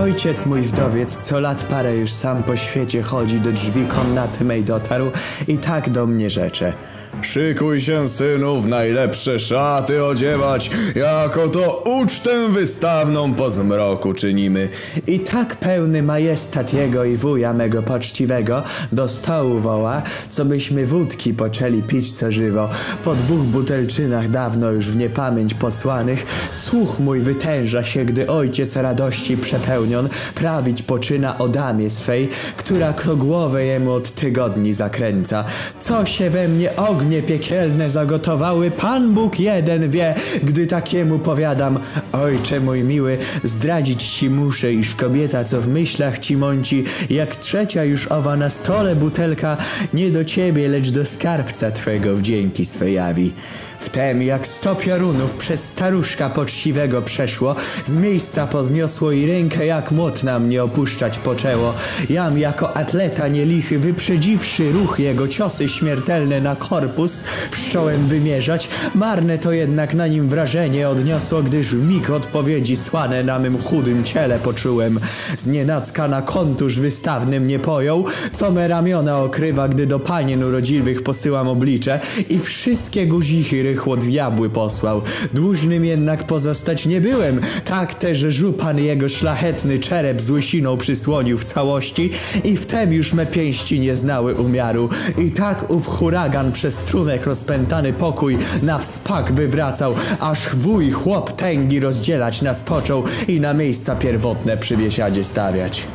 ojciec mój wdowiec co lat parę już sam po świecie chodzi do drzwi komnaty mej dotarł i tak do mnie rzecze. Szykuj się, synu, w najlepsze szaty odziewać, jako to ucztę wystawną po zmroku czynimy. I tak pełny majestat jego i wuja mego poczciwego do stołu woła, co byśmy wódki poczęli pić co żywo. Po dwóch butelczynach dawno już w niepamięć posłanych, słuch mój wytęża się, gdy ojciec radości prawić poczyna o damie swej, która kto głowę jemu od tygodni zakręca. Co się we mnie ognie piekielne zagotowały, Pan Bóg jeden wie, gdy takiemu powiadam, ojcze mój miły, zdradzić ci muszę, iż kobieta, co w myślach ci mąci, jak trzecia już owa na stole butelka, nie do ciebie, lecz do skarbca twego wdzięki swe jawi. Wtem jak sto piorunów przez staruszka poczciwego przeszło, z miejsca podniosło i rękę jak młot na mnie opuszczać poczęło. Jam jako atleta nielichy, wyprzedziwszy ruch jego ciosy śmiertelne na korpus, wszcząłem wymierzać. Marne to jednak na nim wrażenie odniosło, gdyż w mig odpowiedzi słane na mym chudym ciele poczułem. Znienacka na kontusz wystawny mnie pojął, co me ramiona okrywa, gdy do panien urodziwych posyłam oblicze i wszystkie guzichy rychło diabły posłał. Dłużnym jednak pozostać nie byłem, tak też żupan jego szlachetny czerep z łysiną przysłonił w całości i wtem już me pięści nie znały umiaru. I tak ów huragan przez trunek rozpętany pokój na wspak wywracał, aż wuj chłop tęgi rozdzielać nas począł i na miejsca pierwotne przy biesiadzie stawiać.